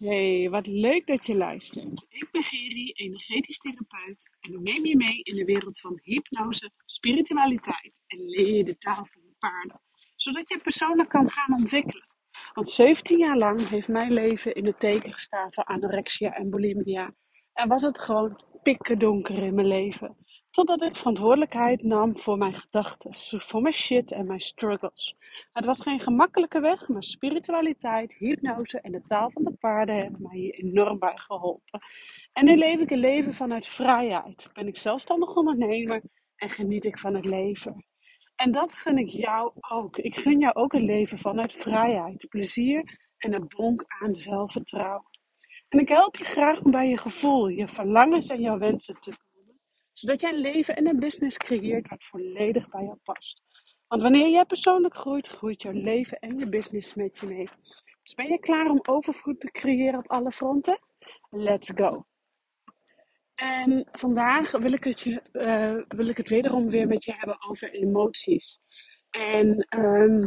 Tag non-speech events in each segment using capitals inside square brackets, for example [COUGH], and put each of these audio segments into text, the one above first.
Hey, wat leuk dat je luistert. Ik ben Geri, energetisch therapeut en ik neem je mee in de wereld van hypnose, spiritualiteit en leer de taal van de paarden, zodat je persoonlijk kan gaan ontwikkelen. Want 17 jaar lang heeft mijn leven in het teken gestaan van anorexia en bulimia en was het gewoon pikken donker in mijn leven. Totdat ik verantwoordelijkheid nam voor mijn gedachten, voor mijn shit en mijn struggles. Het was geen gemakkelijke weg, maar spiritualiteit, hypnose en de taal van de paarden hebben mij hier enorm bij geholpen. En nu leef ik een leven vanuit vrijheid. Ben ik zelfstandig ondernemer en geniet ik van het leven. En dat gun ik jou ook. Ik gun jou ook een leven vanuit vrijheid, plezier en een bonk aan zelfvertrouwen. En ik help je graag om bij je gevoel, je verlangens en jouw wensen te. Zodat jij een leven en een business creëert wat volledig bij jou past. Want wanneer jij persoonlijk groeit, groeit jouw leven en je business met je mee. Dus ben je klaar om overvloed te creëren op alle fronten? Let's go! En vandaag wil ik het, je, uh, wil ik het wederom weer met je hebben over emoties. En um,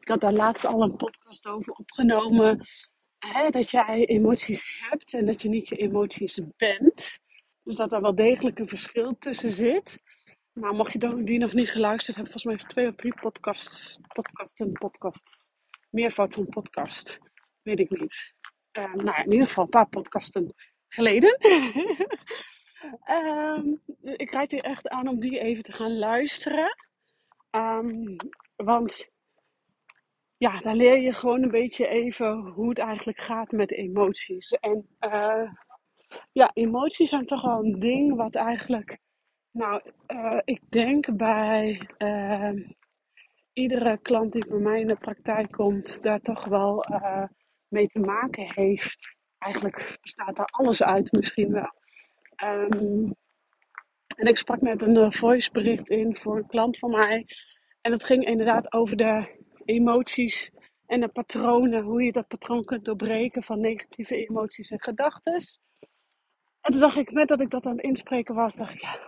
ik had daar laatst al een podcast over opgenomen. Hè, dat jij emoties hebt en dat je niet je emoties bent. Dus dat er wel degelijk een verschil tussen zit. Nou, mocht je die nog niet geluisterd hebben, volgens mij is twee of drie podcasts, podcasten, podcasts, meervoud van podcast, weet ik niet. Uh, nou in ieder geval een paar podcasten geleden. um, [LAUGHS] ik raad je echt aan om die even te gaan luisteren. Um, want ja, daar leer je gewoon een beetje even hoe het eigenlijk gaat met emoties. En uh, ja, emoties zijn toch wel een ding wat eigenlijk, nou, uh, ik denk bij uh, iedere klant die bij mij in de praktijk komt, daar toch wel mee te maken heeft. Eigenlijk bestaat daar alles uit misschien wel. Um, en ik sprak net een voicebericht in voor een klant van mij. En dat ging inderdaad over de emoties en de patronen. Hoe je dat patroon kunt doorbreken van negatieve emoties en gedachten. En toen dacht ik, net dat ik dat aan het inspreken was, dacht ik, ja,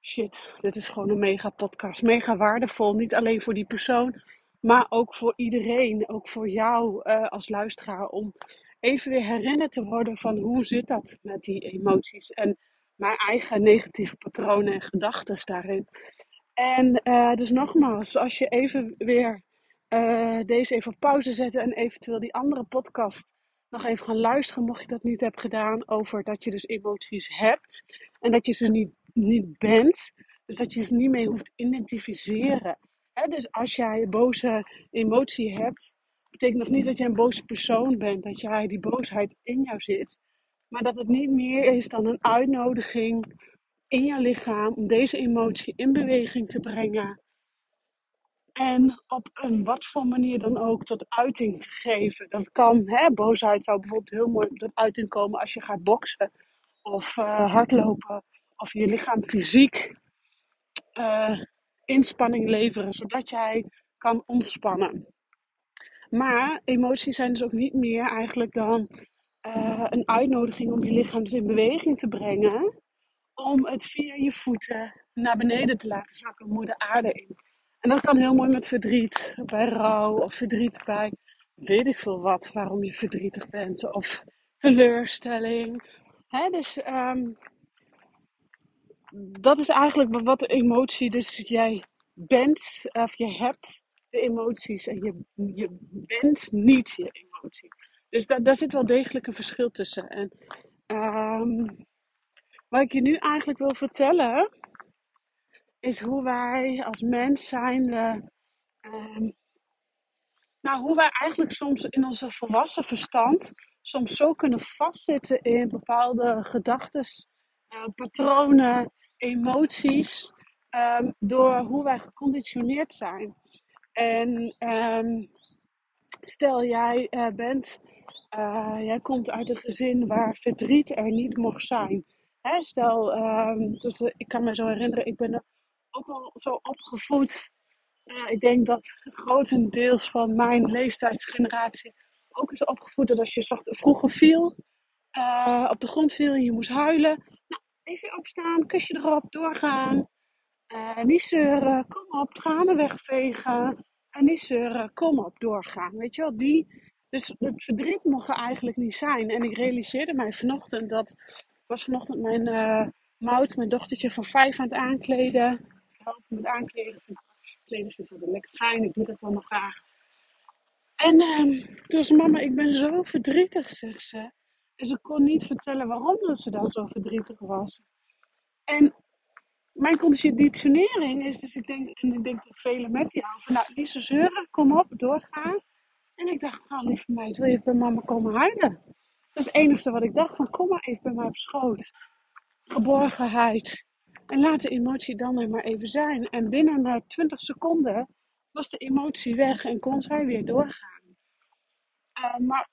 shit, dit is gewoon een mega podcast. Mega waardevol. Niet alleen voor die persoon, maar ook voor iedereen. Ook voor jou uh, als luisteraar. Om even weer herinnerd te worden van hoe zit dat met die emoties. En mijn eigen negatieve patronen en gedachten daarin. En uh, dus nogmaals, als je even weer uh, deze even op pauze zetten en eventueel die andere podcast nog even gaan luisteren, mocht je dat niet hebt gedaan, over dat je dus emoties hebt en dat je ze niet, niet bent. Dus dat je ze niet mee hoeft identificeren. Dus als jij een boze emotie hebt, betekent nog niet dat jij een boze persoon bent, dat jij die boosheid in jou zit. Maar dat het niet meer is dan een uitnodiging in je lichaam om deze emotie in beweging te brengen. En op een wat voor manier dan ook tot uiting te geven. Dat kan, hè, boosheid zou bijvoorbeeld heel mooi tot uiting komen als je gaat boksen of uh, hardlopen. Of je lichaam fysiek uh, inspanning leveren, zodat jij kan ontspannen. Maar emoties zijn dus ook niet meer eigenlijk dan uh, een uitnodiging om je lichaam dus in beweging te brengen. Om het via je voeten naar beneden te laten zakken, moeder aarde in. En dat kan heel mooi met verdriet, bij rouw of verdriet bij weet ik veel wat, waarom je verdrietig bent of teleurstelling. Hè, dus um, dat is eigenlijk wat de emotie, dus jij bent of je hebt de emoties en je, je bent niet je emotie. Dus da daar zit wel degelijk een verschil tussen. En um, wat ik je nu eigenlijk wil vertellen, is hoe wij als mens zijn, um, nou, hoe wij eigenlijk soms in onze volwassen verstand soms zo kunnen vastzitten in bepaalde gedachten, uh, patronen, emoties, um, door hoe wij geconditioneerd zijn. En um, stel jij uh, bent, uh, jij komt uit een gezin waar verdriet er niet mocht zijn. Stel, dus, ik kan me zo herinneren, ik ben ook wel zo opgevoed. Ik denk dat grotendeels van mijn leeftijdsgeneratie ook is opgevoed dat als je zacht, vroeger viel, uh, op de grond viel en je moest huilen. Nou, even opstaan, kusje erop, doorgaan. Uh, niet zeuren, kom op, tranen wegvegen. En niet zeuren, kom op, doorgaan. Weet je wel, die Dus het verdriet mocht er eigenlijk niet zijn. En ik realiseerde mij vanochtend dat... Was vanochtend mijn uh, Mout, mijn dochtertje van vijf aan het aankleden. Helpen met aankleden. Kleden vind ik altijd lekker fijn. Ik doe dat dan nog graag. En uh, toen zei mama, ik ben zo verdrietig, zegt ze. En ze kon niet vertellen waarom dat ze dan zo verdrietig was. En mijn conditionering is dus, ik denk, en ik denk dat velen met jou, van nou, niet zeuren, kom op, doorgaan. En ik dacht, nou lieve meid, wil je bij mama komen huilen? Dat is het enige wat ik dacht, van kom maar even bij mij op schoot. Geborgenheid. En laat de emotie dan maar even zijn. En binnen na 20 seconden was de emotie weg en kon zij weer doorgaan. Uh, maar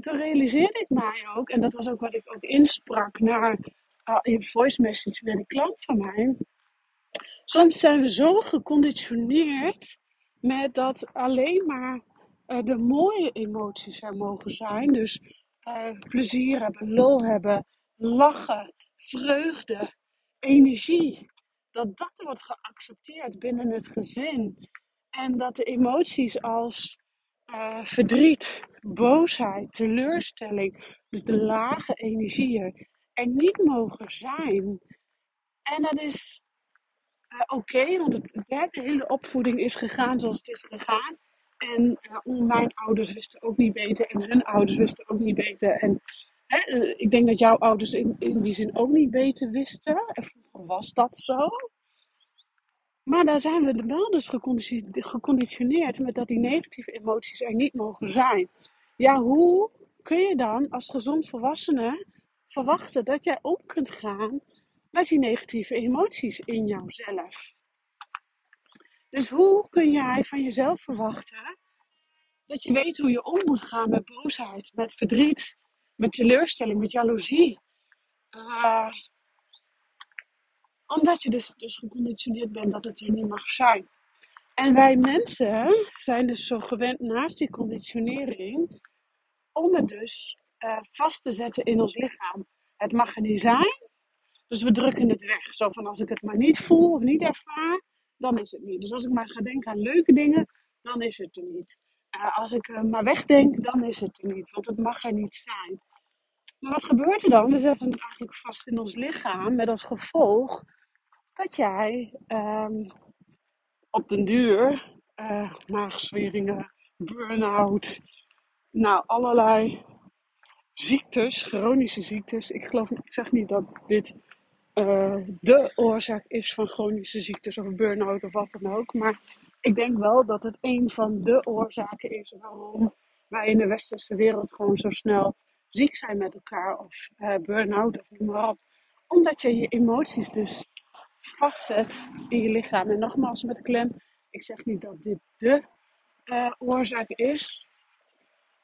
toen realiseerde ik mij ook, en dat was ook wat ik ook insprak naar, uh, in voice message naar die klant van mij. Soms zijn we zo geconditioneerd met dat alleen maar uh, de mooie emoties er mogen zijn. Dus plezier hebben, lol hebben, lachen, vreugde, energie. Dat dat wordt geaccepteerd binnen het gezin. En dat de emoties als uh, verdriet, boosheid, teleurstelling, dus de lage energieën, er niet mogen zijn. En dat is uh, oké, want het, de hele opvoeding is gegaan zoals het is gegaan. En uh, mijn ouders wisten ook niet beter en hun ouders wisten ook niet beter. En hè, ik denk dat jouw ouders in, in die zin ook niet beter wisten. En vroeger was dat zo. Maar daar zijn we wel dus geconditioneerd met dat die negatieve emoties er niet mogen zijn. Ja, hoe kun je dan als gezond volwassene verwachten dat jij om kunt gaan met die negatieve emoties in jouzelf? Dus hoe kun jij van jezelf verwachten dat je weet hoe je om moet gaan met boosheid, met verdriet, met teleurstelling, met jaloezie? Uh, omdat je dus, dus geconditioneerd bent dat het er niet mag zijn. En wij mensen zijn dus zo gewend naast die conditionering om het dus uh, vast te zetten in ons lichaam. Het mag er niet zijn, dus we drukken het weg. Zo van als ik het maar niet voel of niet ervaar, dan is het niet. Dus als ik maar ga denken aan leuke dingen, dan is het er niet. Uh, als ik uh, maar wegdenk, dan is het er niet, want het mag er niet zijn. Maar wat gebeurt er dan? We zetten het eigenlijk vast in ons lichaam met als gevolg dat jij um, op den duur uh, maagzweringen, burn-out, nou allerlei ziektes, chronische ziektes. Ik geloof, ik zeg niet dat dit uh, de oorzaak is van chronische ziektes of burn-out of wat dan ook. Maar ik denk wel dat het een van de oorzaken is waarom wij in de westerse wereld gewoon zo snel ziek zijn met elkaar. Of uh, burn-out of noem maar op. Omdat je je emoties dus vastzet in je lichaam. En nogmaals met klem, ik zeg niet dat dit de uh, oorzaak is.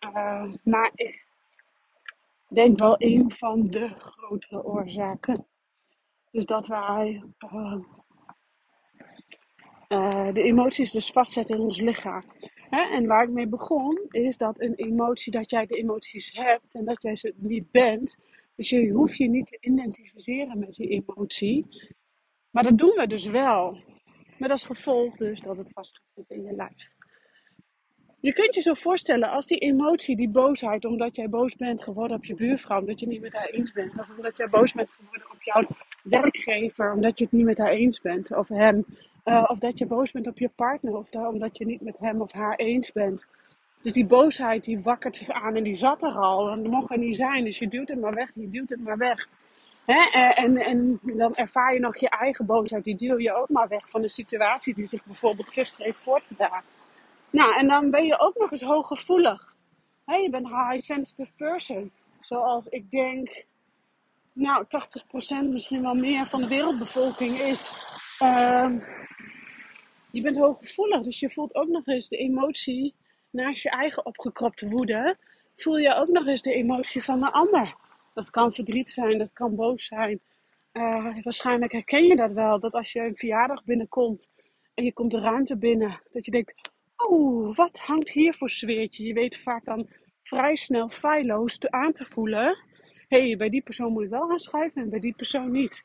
Uh, maar ik denk wel een van de grotere oorzaken. Dus dat wij de emoties dus vastzetten in ons lichaam. Hè? En waar ik mee begon, is dat een emotie, dat jij de emoties hebt en dat jij ze niet bent. Dus je hoeft je niet te identificeren met die emotie. Maar dat doen we dus wel. Met als gevolg dus dat het vast gaat zitten in je lijf. Je kunt je zo voorstellen als die emotie, die boosheid, omdat jij boos bent geworden op je buurvrouw, omdat je niet met haar eens bent. Of omdat jij boos bent geworden op jouw werkgever, omdat je het niet met haar eens bent. Of hem. Uh, of dat je boos bent op je partner, of dat, omdat je niet met hem of haar eens bent. Dus die boosheid die wakkert zich aan en die zat er al. En mocht er niet zijn. Dus je duwt het maar weg, je duwt het maar weg. Hè? En, en dan ervaar je nog je eigen boosheid. Die duw je ook maar weg van de situatie die zich bijvoorbeeld gisteren heeft voortgedaan. Nou, en dan ben je ook nog eens hooggevoelig. Hè? Je bent een high sensitive person. Zoals ik denk, nou, 80% misschien wel meer van de wereldbevolking is. Uh, je bent hooggevoelig, dus je voelt ook nog eens de emotie naast je eigen opgekropte woede. Voel je ook nog eens de emotie van de ander. Dat kan verdriet zijn, dat kan boos zijn. Uh, waarschijnlijk herken je dat wel. Dat als je een verjaardag binnenkomt en je komt de ruimte binnen, dat je denkt: Oeh, wat hangt hier voor sfeertje? Je weet vaak dan vrij snel feilloos aan te voelen. Hey, bij die persoon moet ik wel aanschuiven en bij die persoon niet.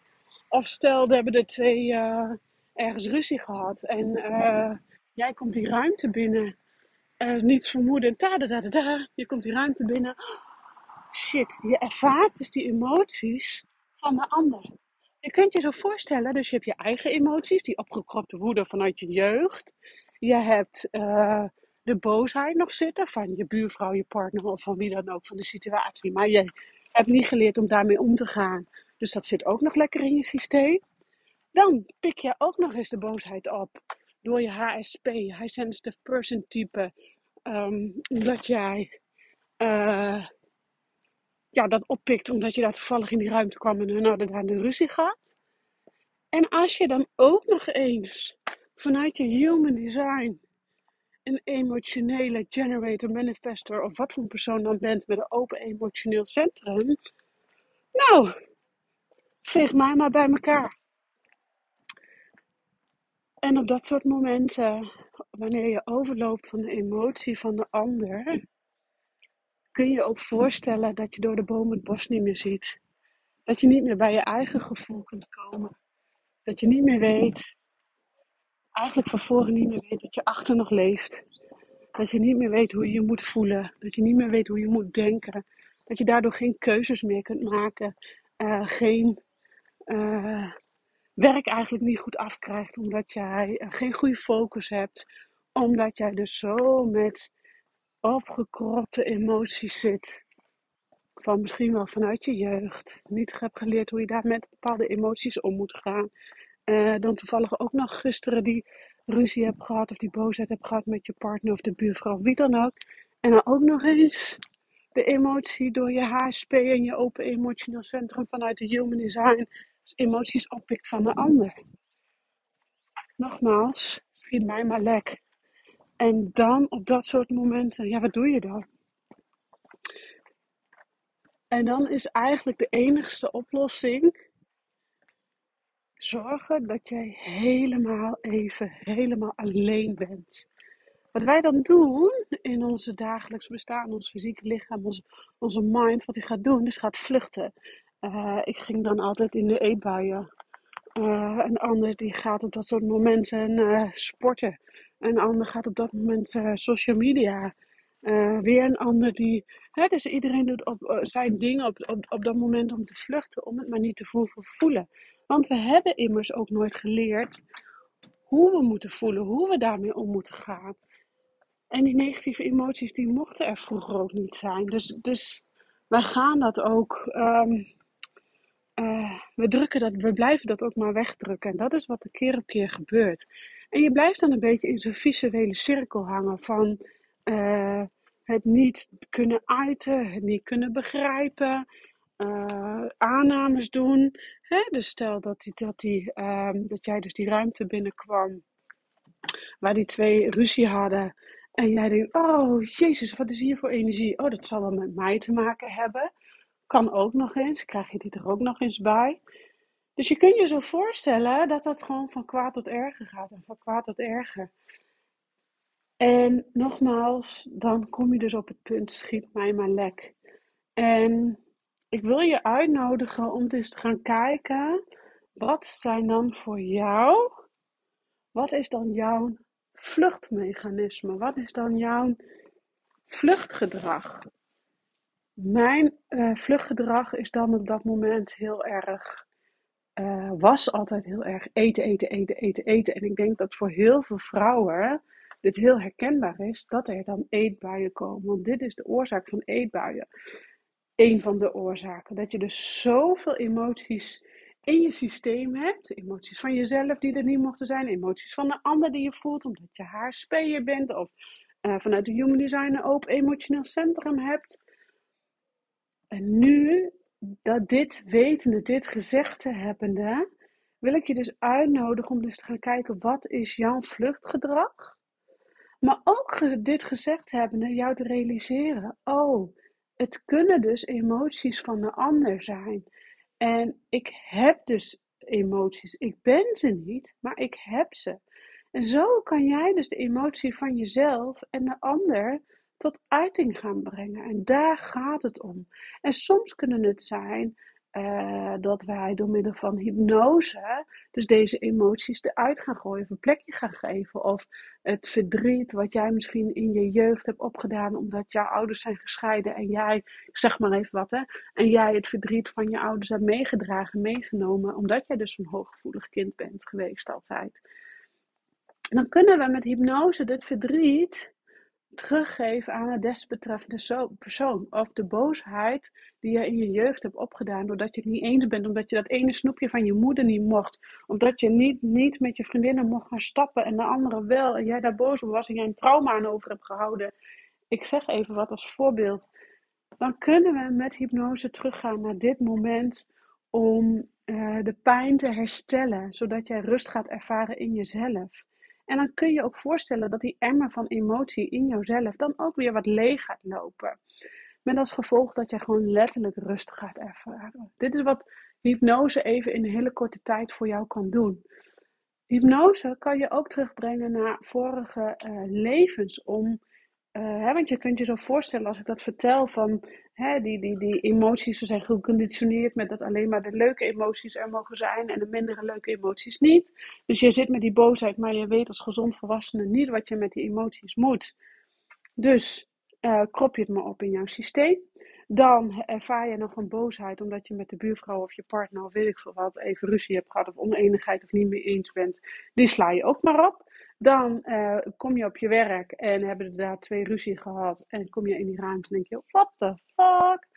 Of stel, we hebben de twee uh, ergens ruzie gehad en uh, jij komt die ruimte binnen uh, niets vermoeden. Ta -da -da -da. Je komt die ruimte binnen. Shit, je ervaart dus die emoties van de ander. Je kunt je zo voorstellen, dus je hebt je eigen emoties, die opgekropte woede vanuit je jeugd. Je hebt de boosheid nog zitten van je buurvrouw, je partner of van wie dan ook, van de situatie. Maar je hebt niet geleerd om daarmee om te gaan. Dus dat zit ook nog lekker in je systeem. Dan pik je ook nog eens de boosheid op door je HSP, High Sensitive Person type. Um, omdat jij uh, ja, dat oppikt omdat je daar toevallig in die ruimte kwam en hun hadden daar een ruzie gehad. En als je dan ook nog eens vanuit je human design een emotionele generator, manifestor of wat voor persoon dan bent met een open emotioneel centrum. Nou, veeg mij maar bij elkaar. En op dat soort momenten, wanneer je overloopt van de emotie van de ander, kun je ook voorstellen dat je door de boom het bos niet meer ziet. Dat je niet meer bij je eigen gevoel kunt komen. Dat je niet meer weet, eigenlijk van voren niet meer weet dat je achter nog leeft. Dat je niet meer weet hoe je je moet voelen. Dat je niet meer weet hoe je moet denken. Dat je daardoor geen keuzes meer kunt maken. Uh, geen uh, werk eigenlijk niet goed afkrijgt. Omdat jij uh, geen goede focus hebt. Omdat jij dus zo met opgekropte emoties zit. Van misschien wel vanuit je jeugd. Niet hebt geleerd hoe je daar met bepaalde emoties om moet gaan. Uh, dan toevallig ook nog gisteren die ruzie hebt gehad. Of die boosheid hebt gehad met je partner of de buurvrouw. Wie dan ook. En dan ook nog eens de emotie door je HSP en je open emotioneel centrum vanuit de human design. Dus emoties oppikt van de ander. Nogmaals, schiet mij maar lek. En dan op dat soort momenten, ja, wat doe je dan? En dan is eigenlijk de enigste oplossing zorgen dat jij helemaal even, helemaal alleen bent. Wat wij dan doen in onze dagelijks bestaan, ons fysieke lichaam, onze, onze mind, wat hij gaat doen, is gaat vluchten. Uh, ik ging dan altijd in de eetbuien. Uh, een ander die gaat op dat soort momenten uh, sporten. Een ander gaat op dat moment social media. Uh, weer een ander die. Hè, dus iedereen doet op, uh, zijn ding op, op, op dat moment om te vluchten, om het maar niet te voelen. Want we hebben immers ook nooit geleerd hoe we moeten voelen, hoe we daarmee om moeten gaan. En die negatieve emoties, die mochten er vroeger ook niet zijn. Dus, dus wij gaan dat ook. Um, uh, we, drukken dat, we blijven dat ook maar wegdrukken. En dat is wat er keer op keer gebeurt. En je blijft dan een beetje in zo'n visuele cirkel hangen van uh, het niet kunnen uiten, het niet kunnen begrijpen, uh, aannames doen. Hè? Dus stel dat, die, dat, die, uh, dat jij dus die ruimte binnenkwam waar die twee ruzie hadden. En jij denkt, oh jezus, wat is hier voor energie? Oh, dat zal wel met mij te maken hebben. Kan ook nog eens, krijg je die er ook nog eens bij. Dus je kunt je zo voorstellen dat dat gewoon van kwaad tot erger gaat en van kwaad tot erger. En nogmaals, dan kom je dus op het punt, schiet mij maar lek. En ik wil je uitnodigen om dus te gaan kijken, wat zijn dan voor jou, wat is dan jouw vluchtmechanisme? Wat is dan jouw vluchtgedrag? Mijn uh, vluchtgedrag is dan op dat moment heel erg uh, was altijd heel erg eten, eten, eten, eten, eten. En ik denk dat voor heel veel vrouwen dit heel herkenbaar is, dat er dan eetbuien komen. Want dit is de oorzaak van eetbuien. Een van de oorzaken. Dat je dus zoveel emoties in je systeem hebt. Emoties van jezelf die er niet mochten zijn. Emoties van een ander die je voelt omdat je haar speler bent. Of uh, vanuit de Human Design een open emotioneel centrum hebt. En nu dat dit wetende, dit gezegd hebbende, wil ik je dus uitnodigen om dus te gaan kijken wat is jouw vluchtgedrag. Maar ook dit gezegd hebbende, jou te realiseren, oh, het kunnen dus emoties van de ander zijn. En ik heb dus emoties. Ik ben ze niet, maar ik heb ze. En zo kan jij dus de emotie van jezelf en de ander tot uiting gaan brengen. En daar gaat het om. En soms kunnen het zijn uh, dat wij door middel van hypnose dus deze emoties eruit gaan gooien, of een plekje gaan geven. Of het verdriet wat jij misschien in je jeugd hebt opgedaan omdat jouw ouders zijn gescheiden en jij, zeg maar even wat hè, en jij het verdriet van je ouders hebt meegedragen, meegenomen, omdat jij dus een hooggevoelig kind bent geweest altijd. En dan kunnen we met hypnose dit verdriet teruggeven aan het desbetreffende persoon. Of de boosheid die je in je jeugd hebt opgedaan doordat je het niet eens bent, omdat je dat ene snoepje van je moeder niet mocht, omdat je niet, niet met je vriendinnen mocht gaan stappen en de andere wel, en jij daar boos op was en jij een trauma aan over hebt gehouden. Ik zeg even wat als voorbeeld. Dan kunnen we met hypnose teruggaan naar dit moment om uh, de pijn te herstellen, zodat jij rust gaat ervaren in jezelf. En dan kun je ook voorstellen dat die emmer van emotie in jouzelf dan ook weer wat leeg gaat lopen. Met als gevolg dat je gewoon letterlijk rust gaat ervaren. Dit is wat hypnose even in een hele korte tijd voor jou kan doen. Hypnose kan je ook terugbrengen naar vorige uh, levens om uh, hè, want je kunt je zo voorstellen als ik dat vertel van hè, die, die, die emoties zijn geconditioneerd met dat alleen maar de leuke emoties er mogen zijn en de mindere leuke emoties niet. Dus je zit met die boosheid, maar je weet als gezond volwassene niet wat je met die emoties moet. Dus uh, krop je het maar op in jouw systeem. Dan ervaar je nog een boosheid omdat je met de buurvrouw of je partner of weet ik veel wat even ruzie hebt gehad of oneenigheid of niet meer eens bent. Die sla je ook maar op. Dan uh, kom je op je werk en hebben er daar twee ruzie gehad. En kom je in die ruimte en denk je, what the fuck?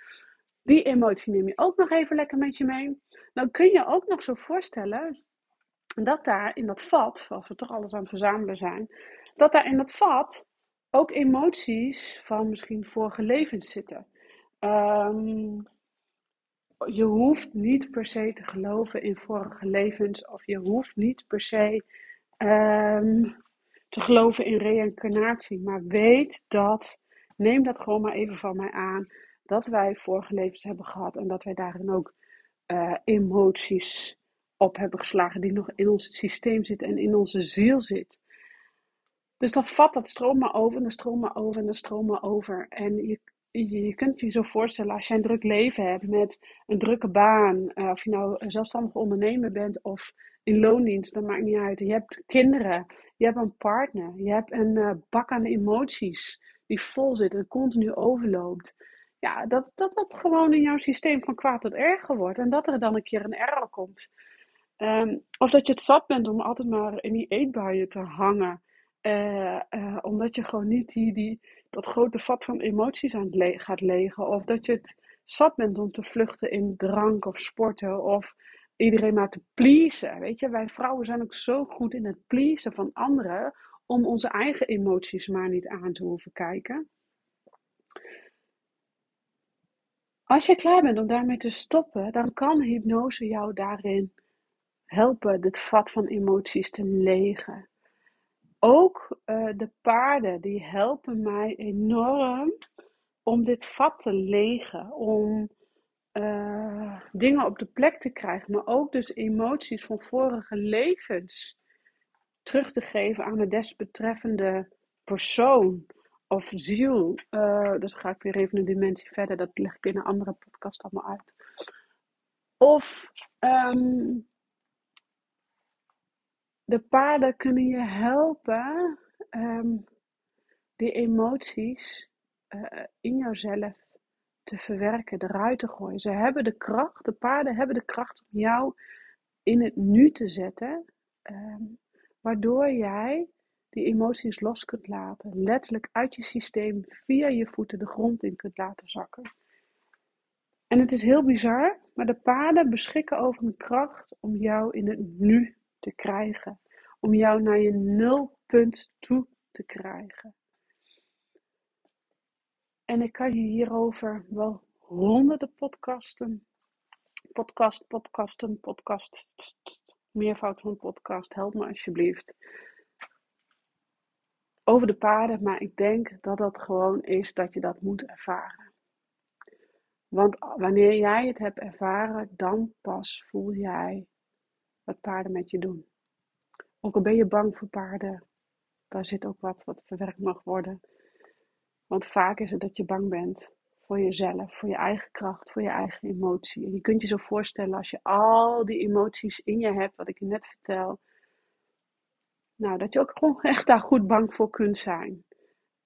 Die emotie neem je ook nog even lekker met je mee. Dan kun je ook nog zo voorstellen dat daar in dat vat, als we toch alles aan het verzamelen zijn, dat daar in dat vat ook emoties van misschien vorige levens zitten. Um, je hoeft niet per se te geloven in vorige levens, of je hoeft niet per se um, te geloven in reïncarnatie. Maar weet dat, neem dat gewoon maar even van mij aan, dat wij vorige levens hebben gehad en dat wij daarin ook uh, emoties op hebben geslagen die nog in ons systeem zitten en in onze ziel zit. Dus dat vat, dat stroomt maar over en dat stroomt maar over en dat stroomt maar over. En je, je, kunt je zo voorstellen, als je een druk leven hebt met een drukke baan, uh, of je nou zelfstandig ondernemer bent of in loondienst, dat maakt niet uit. Je hebt kinderen, je hebt een partner, je hebt een uh, bak aan emoties die vol zit en continu overloopt. Ja, dat, dat dat gewoon in jouw systeem van kwaad tot erger wordt en dat er dan een keer een error komt. Um, of dat je het zat bent om altijd maar in die eetbuien te hangen. Uh, uh, omdat je gewoon niet die, die, dat grote vat van emoties aan le gaat legen. Of dat je het zat bent om te vluchten in drank of sporten. Of iedereen maar te pleasen. Weet je, wij vrouwen zijn ook zo goed in het pleasen van anderen. Om onze eigen emoties maar niet aan te hoeven kijken. Als je klaar bent om daarmee te stoppen, dan kan hypnose jou daarin helpen dit vat van emoties te legen ook uh, de paarden die helpen mij enorm om dit vat te legen, om uh, dingen op de plek te krijgen, maar ook dus emoties van vorige levens terug te geven aan de desbetreffende persoon of ziel. Uh, dus ga ik weer even een dimensie verder, dat leg ik in een andere podcast allemaal uit. Of um, de paarden kunnen je helpen um, die emoties uh, in jouzelf te verwerken, eruit te gooien. Ze hebben de kracht, de paarden hebben de kracht om jou in het nu te zetten, um, waardoor jij die emoties los kunt laten, letterlijk uit je systeem via je voeten de grond in kunt laten zakken. En het is heel bizar, maar de paarden beschikken over een kracht om jou in het nu te krijgen. Om jou naar je nulpunt toe te krijgen. En ik kan je hierover wel honderden podcasten, podcast, podcasten, podcast, meervoud van podcast, help me alsjeblieft. Over de paarden, maar ik denk dat dat gewoon is dat je dat moet ervaren. Want wanneer jij het hebt ervaren, dan pas voel jij wat paarden met je doen. Ook al ben je bang voor paarden, daar zit ook wat wat verwerkt mag worden. Want vaak is het dat je bang bent voor jezelf, voor je eigen kracht, voor je eigen emotie. En je kunt je zo voorstellen als je al die emoties in je hebt, wat ik je net vertel, nou, dat je ook gewoon [LAUGHS] echt daar goed bang voor kunt zijn.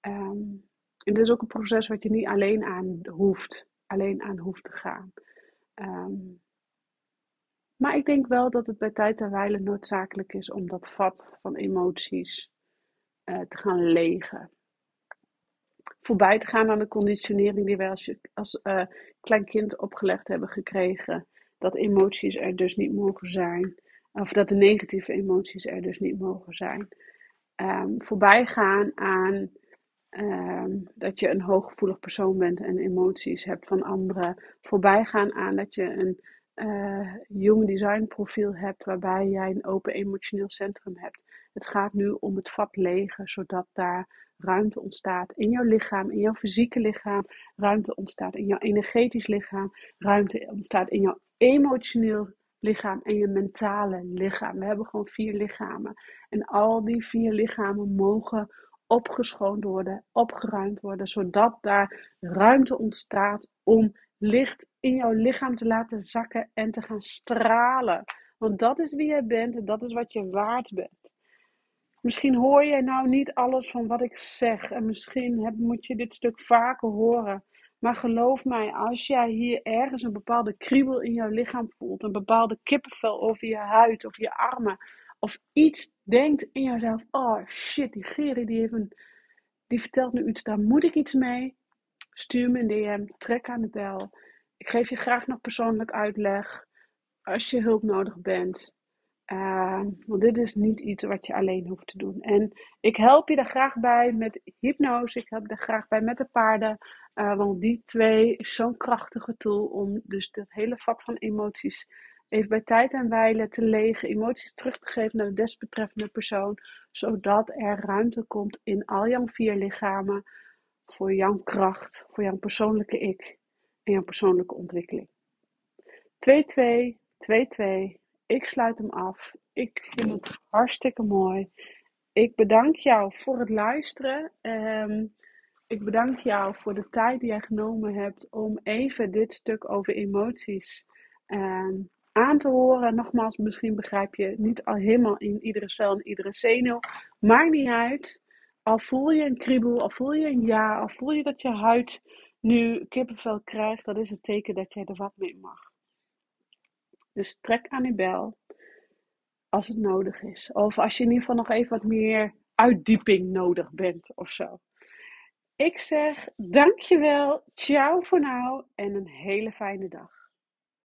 Um, en dit is ook een proces wat je niet alleen aan hoeft, alleen aan hoeft te gaan. Um, maar ik denk wel dat het bij tijd en wijle noodzakelijk is om dat vat van emoties uh, te gaan legen. Voorbij te gaan aan de conditionering die wij als, als uh, klein kind opgelegd hebben gekregen. Dat emoties er dus niet mogen zijn. Of dat de negatieve emoties er dus niet mogen zijn. Um, voorbij gaan aan um, dat je een hooggevoelig persoon bent en emoties hebt van anderen. Voorbij gaan aan dat je een uh, human design profiel hebt waarbij jij een open emotioneel centrum hebt. Het gaat nu om het vat legen, zodat daar ruimte ontstaat in jouw lichaam, in jouw fysieke lichaam, ruimte ontstaat in jouw energetisch lichaam, ruimte ontstaat in jouw emotioneel lichaam en je mentale lichaam. We hebben gewoon vier lichamen. En al die vier lichamen mogen opgeschoond worden, opgeruimd worden, zodat daar ruimte ontstaat om licht in jouw lichaam te laten zakken en te gaan stralen. Want dat is wie je bent en dat is wat je waard bent. Misschien hoor je nou niet alles van wat ik zeg en misschien heb, moet je dit stuk vaker horen. Maar geloof mij, als jij hier ergens een bepaalde kriebel in jouw lichaam voelt, een bepaalde kippenvel over je huid of je armen, of iets denkt in jezelf, oh shit, die Geri die, heeft die vertelt nu iets, daar moet ik iets mee. Stuur me een DM, trek aan de bel. Ik geef je graag nog persoonlijk uitleg als je hulp nodig bent. Uh, want dit is niet iets wat je alleen hoeft te doen. En ik help je daar graag bij met hypnose. Ik help daar graag bij met de paarden. Uh, want die twee is zo'n krachtige tool om dus dat hele vat van emoties even bij tijd en wijle te legen. Emoties terug te geven naar de desbetreffende persoon. Zodat er ruimte komt in al jouw vier lichamen voor jouw kracht, voor jouw persoonlijke ik en jouw persoonlijke ontwikkeling. 2-2, 2-2. Ik sluit hem af. Ik vind het hartstikke mooi. Ik bedank jou voor het luisteren. Um, ik bedank jou voor de tijd die jij genomen hebt om even dit stuk over emoties um, aan te horen. Nogmaals, misschien begrijp je niet al helemaal in iedere cel en iedere zenuw. Maakt niet uit. Al voel je een kriebel, al voel je een ja, al voel je dat je huid nu kippenvel krijgt, dat is het teken dat jij er wat mee mag. Dus trek aan die bel als het nodig is. Of als je in ieder geval nog even wat meer uitdieping nodig bent of zo. Ik zeg dankjewel, ciao voor nou en een hele fijne dag.